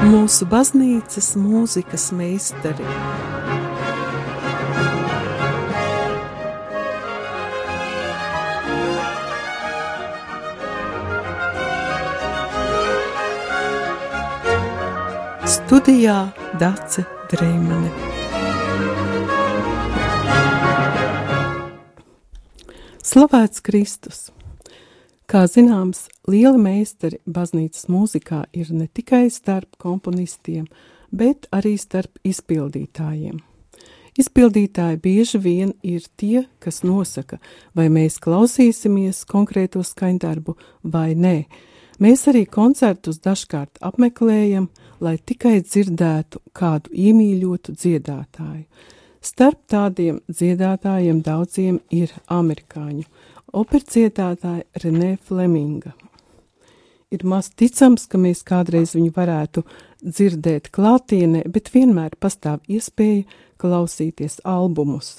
mūsu baznīcas mūzikas meistari. Studijā Dace Dreimane. Slavēts Kristus! Kā zināms, lieli meistari baznīcas mūzikā ir ne tikai starp komponistiem, bet arī starp izpildītājiem. Izpildītāji bieži vien ir tie, kas nosaka, vai mēs klausīsimies konkrēto skaņdarbu vai nē. Mēs arī koncertus dažkārt apmeklējam, lai tikai dzirdētu kādu iemīļotu dziedātāju. Starp tādiem dziedātājiem daudziem ir amerikāņu opercietētāja Renē Fleminga. Ir maz ticams, ka mēs kādreiz viņu varētu dzirdēt klātienē, bet vienmēr pastāv iespēja klausīties albumus.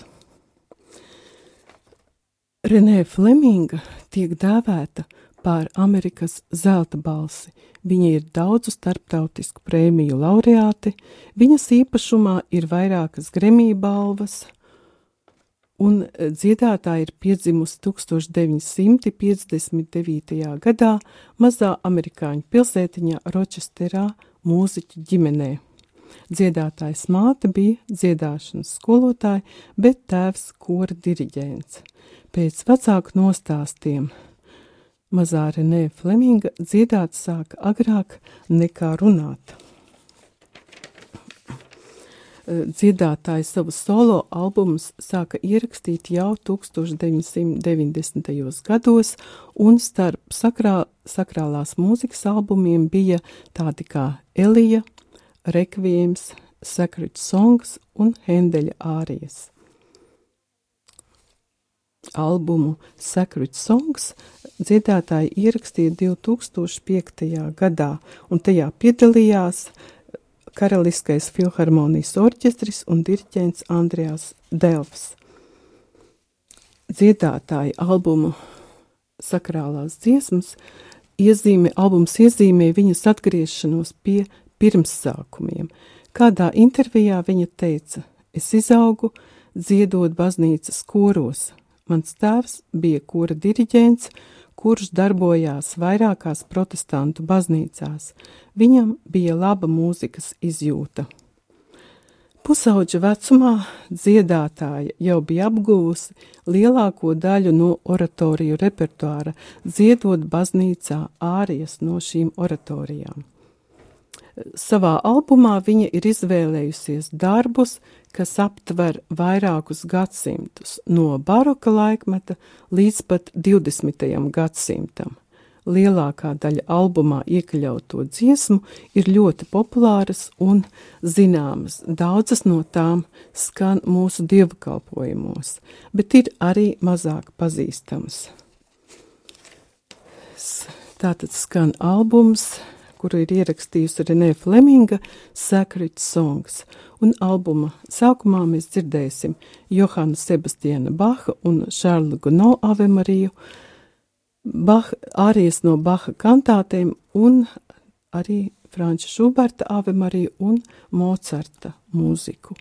Renē Fleminga tiek dēvēta par Amerikas zelta balsi. Viņa ir daudzu starptautisku prēmiju laureāte, viņas īpašumā ir vairākas Grammy balvas, un e, dziedātāja ir piedzimusi 1959. gadā mazā amerikāņu pilsētiņā Rochesterā mūziķu ģimenē. Dziedātājs māte bija dziedāšanas skolotāja, bet tēvs kora diriģents. Pēc vecāku nostāstiem mazā Renē Fleminga dziedāt sāka agrāk nekā runāt. Eh, dziedātāji savus solo albumus sāka ierakstīt jau 1990. gados, un starp sakrā, sakrālās mūzikas albumiem bija tādi kā Elija, Rekvijams, Sacred Songs un Hendeļa ārijas. Albumu Sacred Songs dziedātāji ierakstīja 2005. gadā, un tajā piedalījās uh, Karaliskais filharmonijas orķestris un diriģents Andrejs Delfs. Dziedātāji albumu sakrālās dziesmas iezīmē, albums iezīmē viņas atgriešanos pie pirmsākumiem. Kādā intervijā viņa teica, es izaugu dziedot baznīcas koros. Mans tēvs bija kora diriģents, kurš darbojās vairākās protestantu baznīcās. Viņam bija laba mūzikas izjūta. Pusauģa vecumā dziedātāja jau bija apguvusi lielāko daļu no oratoriju repertuāra, dziedot baznīcā ārijas no šīm oratorijām. Savā albumā viņa ir izvēlējusies darbus, kas aptver vairākus gadsimtus, no baroka laikmeta līdz pat 20. gadsimtam. Lielākā daļa albumā iekļauto dziesmu ir ļoti populāras un zināmas. Daudzas no tām skan mūsu dievkalpojumos, bet ir arī mazāk pazīstamas. Tātad skan albums kuru ir ierakstījusi Renē Fleminga Sacred Songs, un albuma sākumā mēs dzirdēsim Johana Sebastiana Baha un Šarla Guno Ave Mariju, Bach, ārijas no Baha kantātēm un arī Franča Šuberta Ave Mariju un Mocarta mūziku.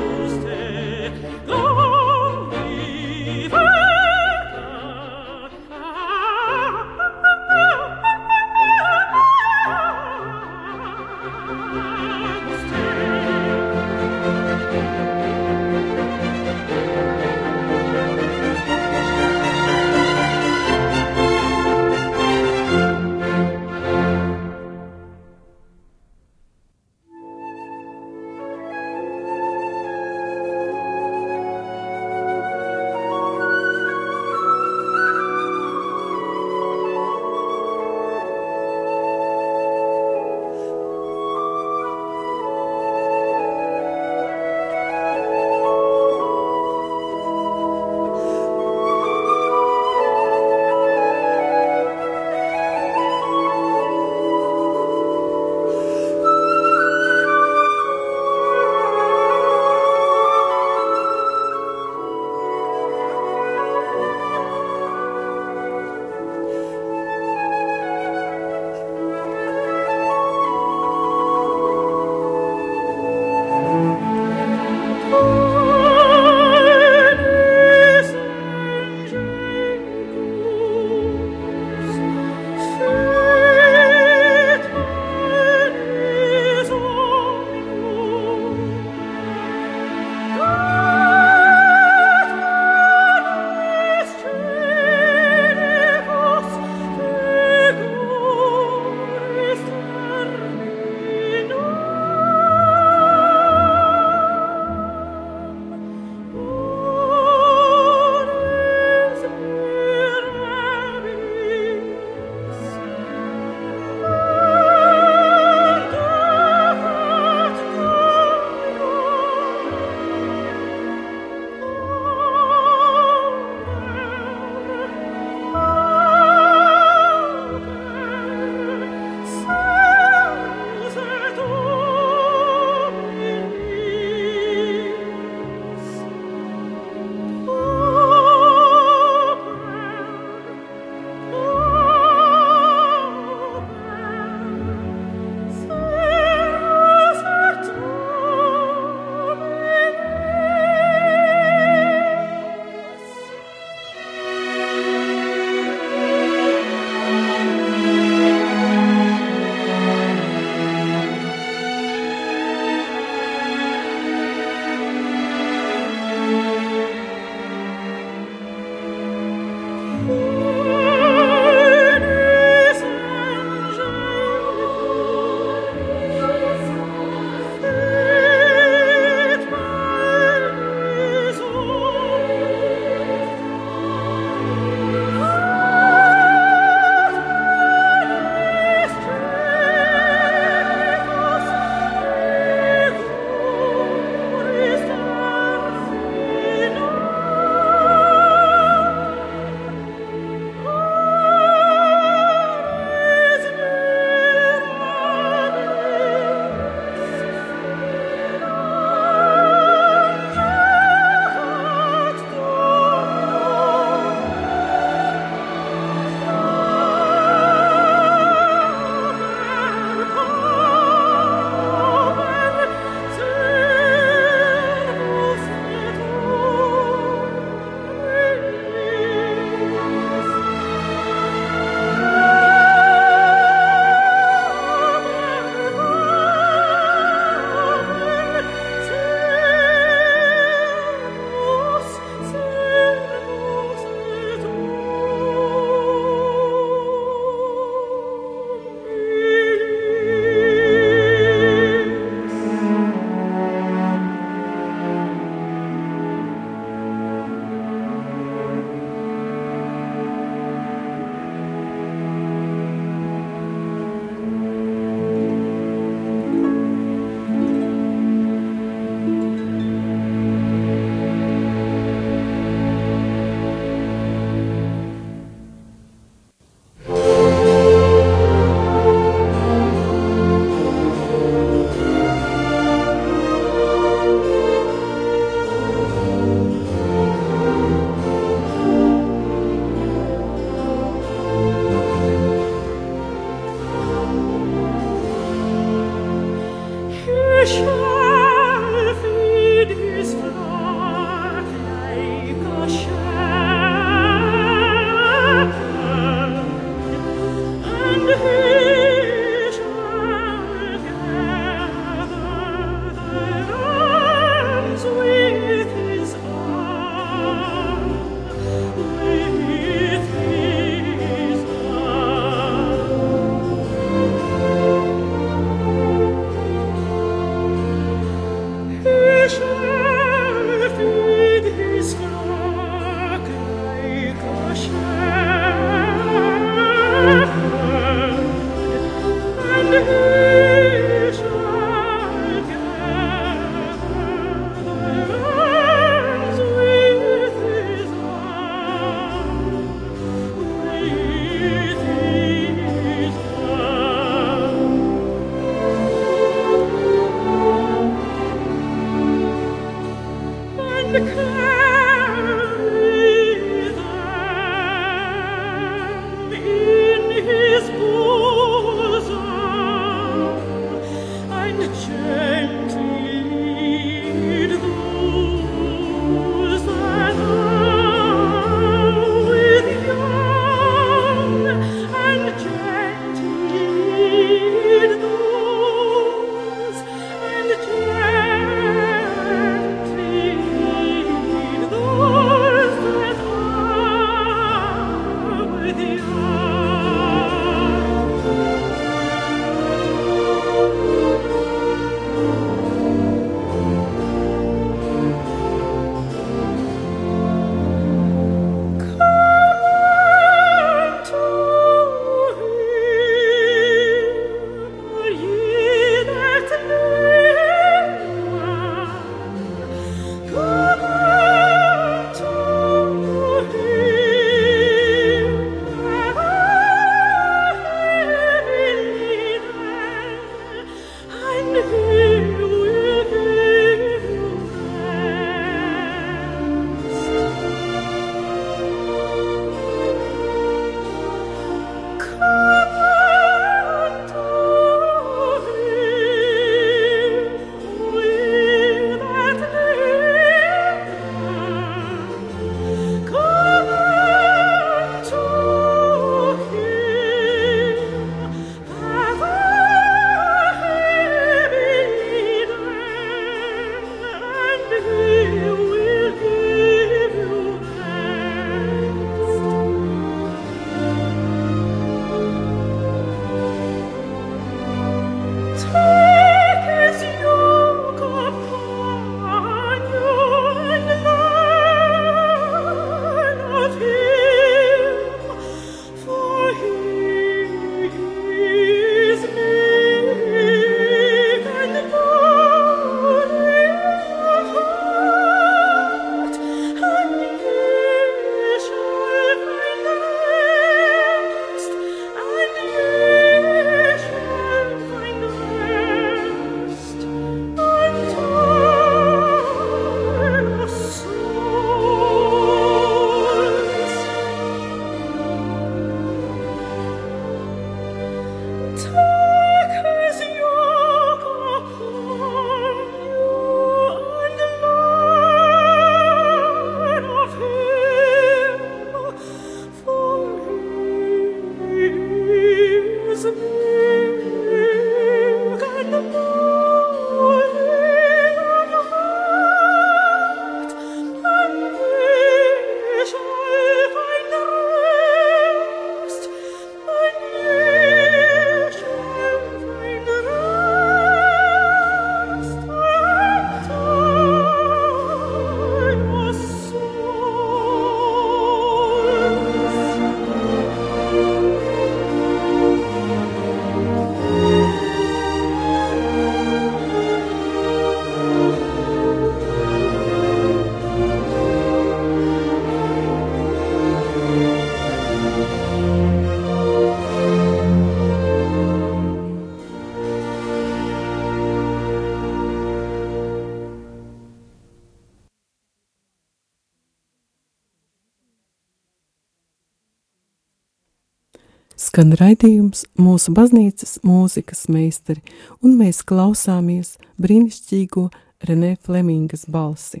Skan raidījums mūsu baznīcas mūzikas meistari, un mēs klausāmies brīnišķīgo Renē Flemingas balsi.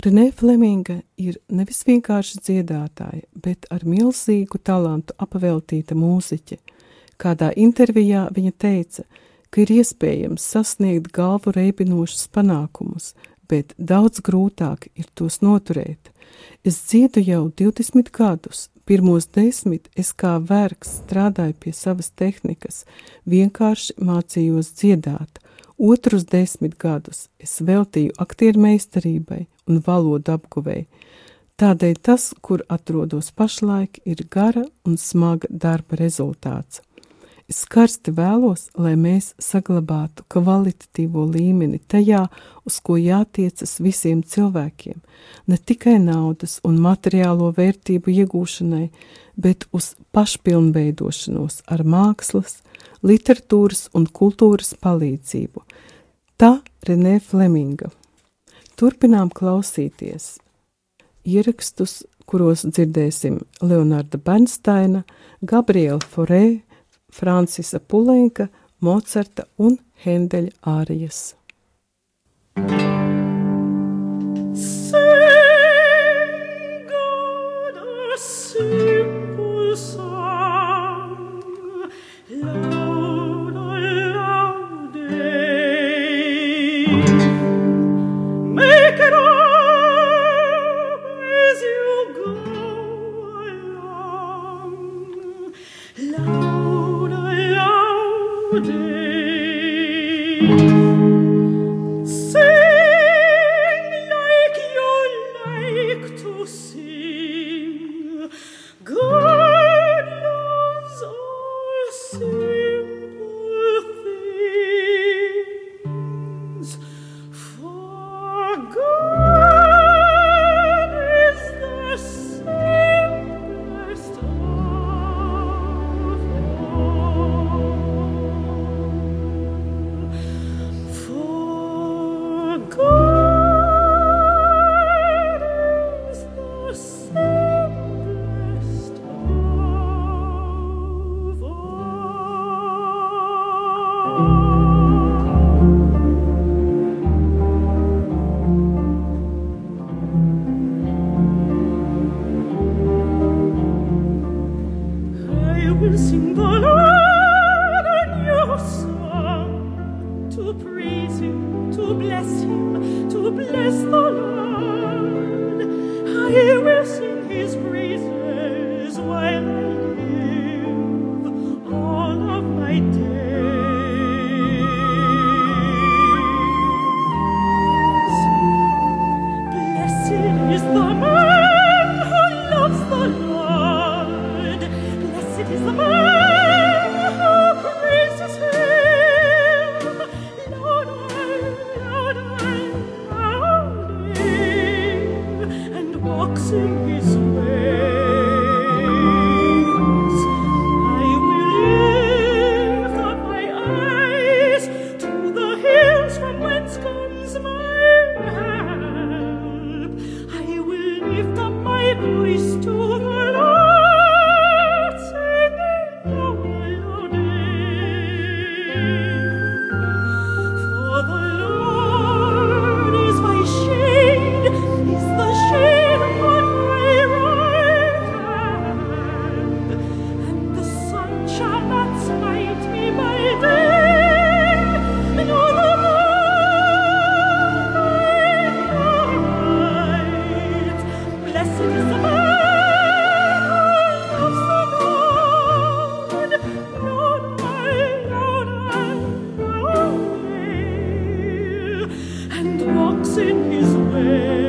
Renē Fleminga ir nevis vienkārši dziedātāja, bet ar milzīgu talantu apveltīta mūziķe. Kādā intervijā viņa teica, ka ir iespējams sasniegt galvu reibinošus panākumus, bet daudz grūtāk ir tos noturēt. Es dziedu jau 20 gadus, Pirmos desmit es kā vergs strādāju pie savas tehnikas, vienkārši mācījos dziedāt. Otrus desmit gadus es veltīju aktieru meistarībai un valodu apguvēju. Tādēļ tas, kur atrodos pašlaik, ir gara un smaga darba rezultāts. Es karsti vēlos, lai mēs saglabātu kvalitatīvo līmeni tajā, uz ko jātiecas visiem cilvēkiem, ne tikai naudas un materiālo vērtību iegūšanai, bet uz pašpilnveidošanos ar mākslas, literatūras un kultūras palīdzību. Tā Renē Fleminga. Turpinām klausīties ierakstus, kuros dzirdēsim Leonarda Bernsteina, Gabriela Forē, Francisa Pulenka, Mocarta un Hendeļa ārijas. Sing and walks in his way.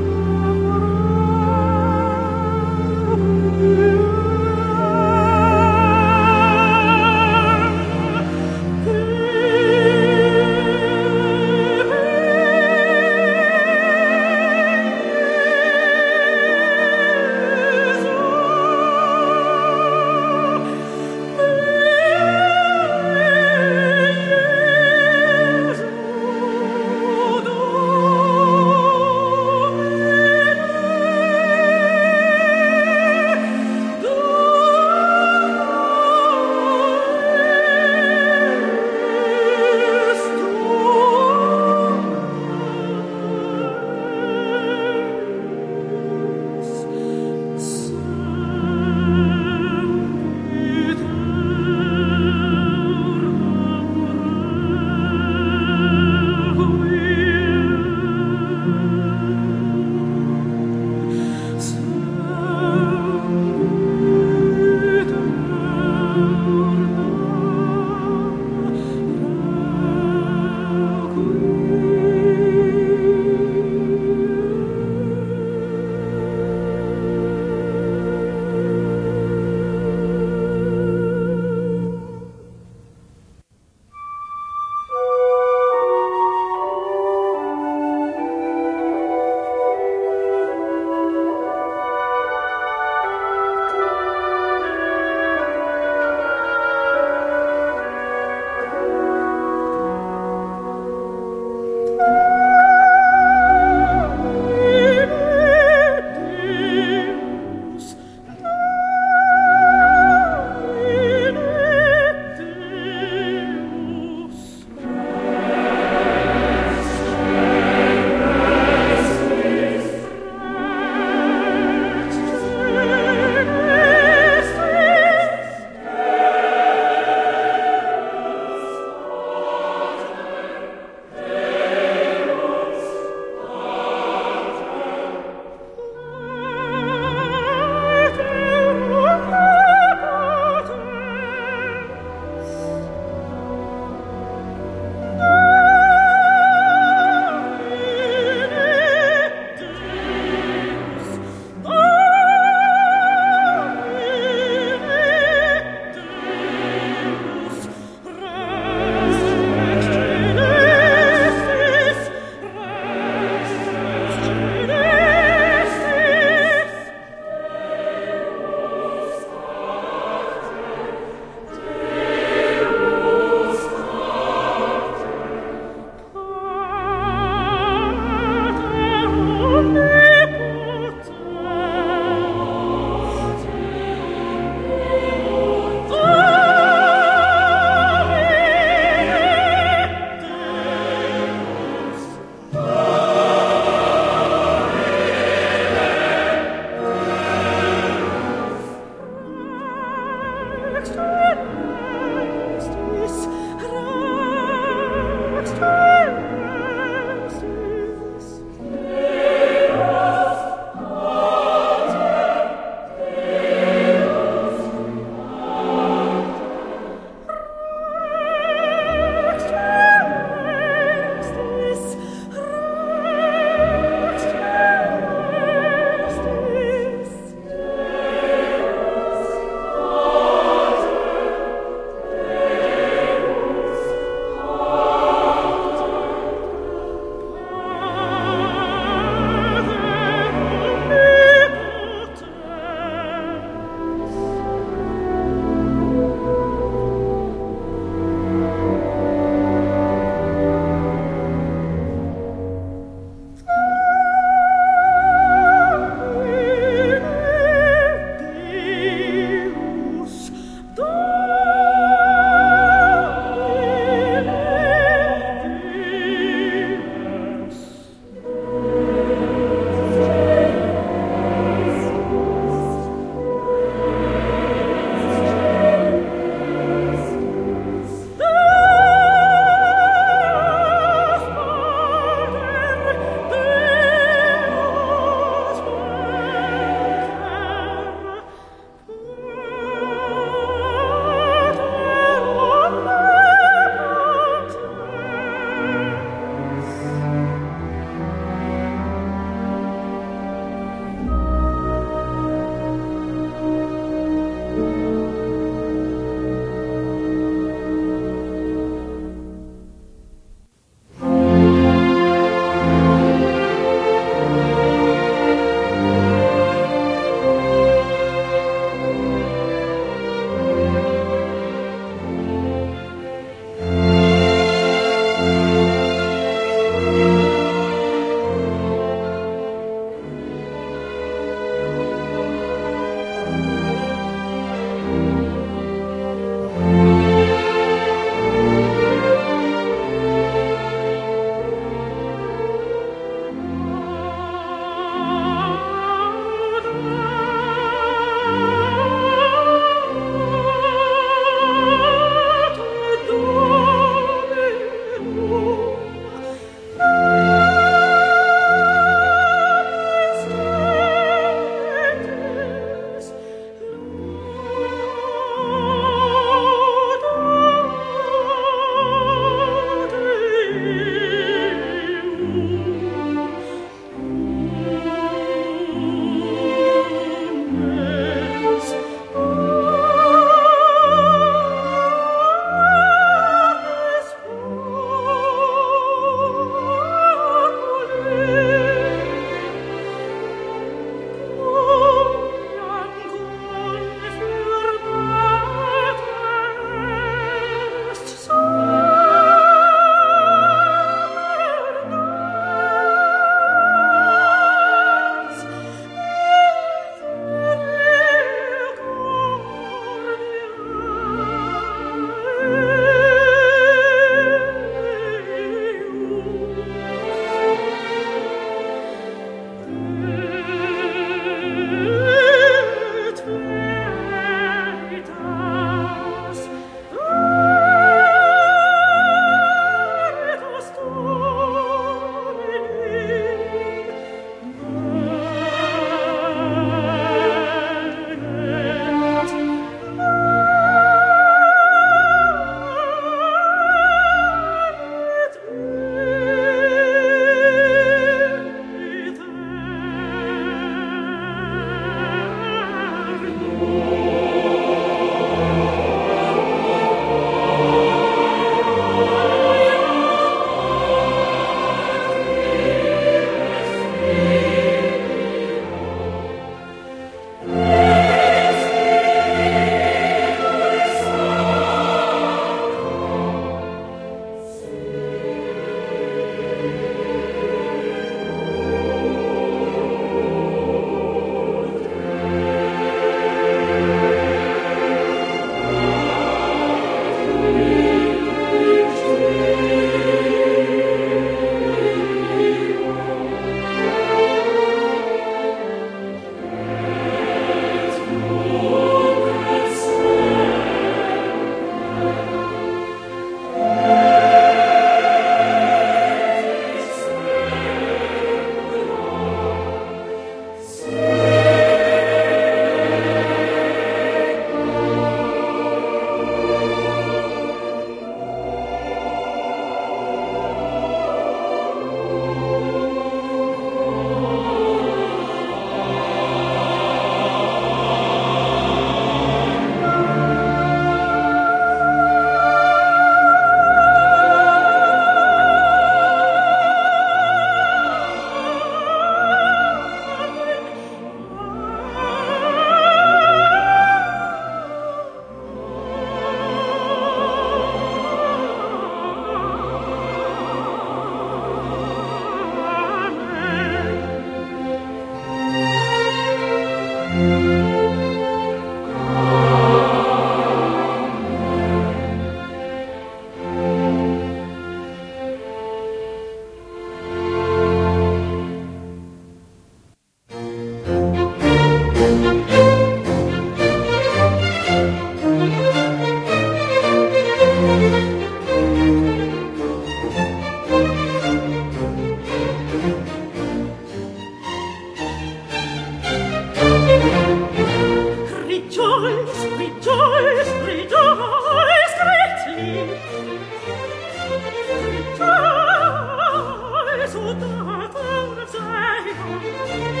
Gesù, Vater, Vater, Vater,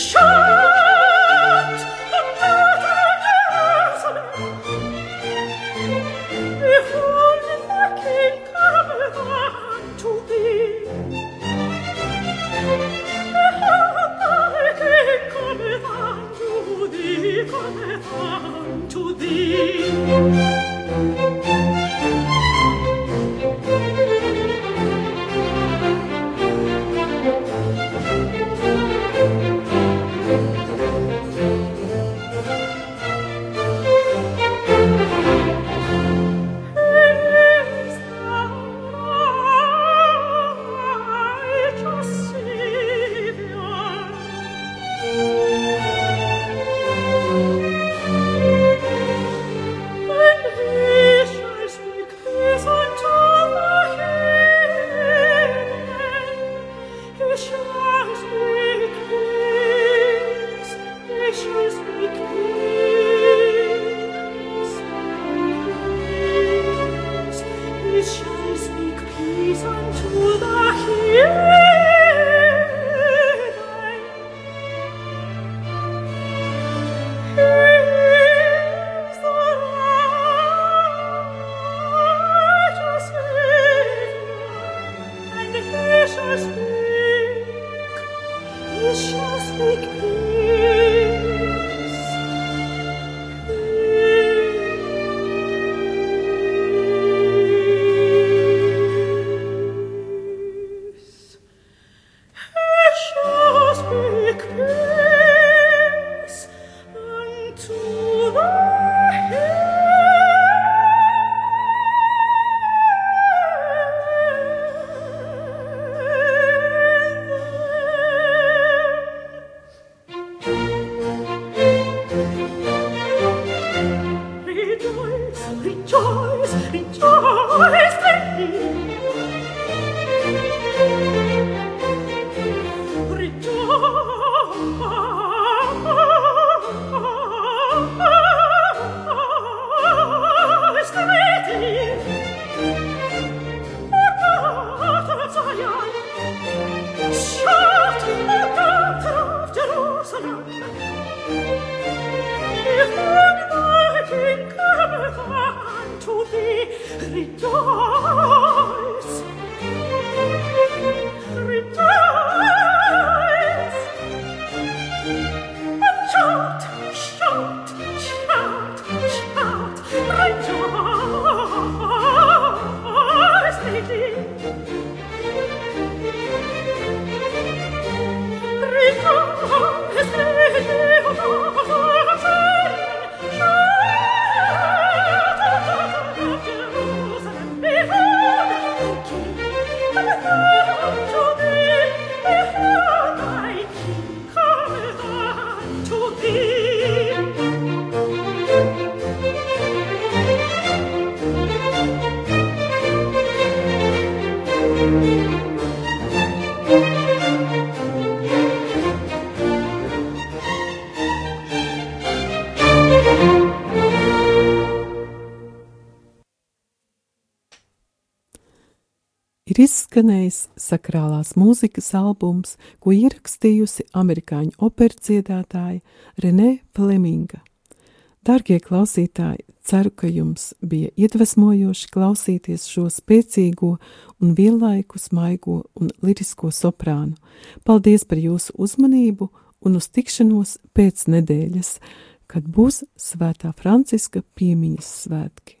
show to the hill. Izskanējis sakrālās mūzikas albums, ko ierakstījusi amerikāņu operas dziedātāja Renē Fleminga. Darbie klausītāji, ceru, ka jums bija iedvesmojoši klausīties šo spēcīgo un vienlaikus maigo un lirisko soprānu. Paldies par jūsu uzmanību un uz tikšanos pēc nedēļas, kad būs Svētā Franciska piemiņas svētki.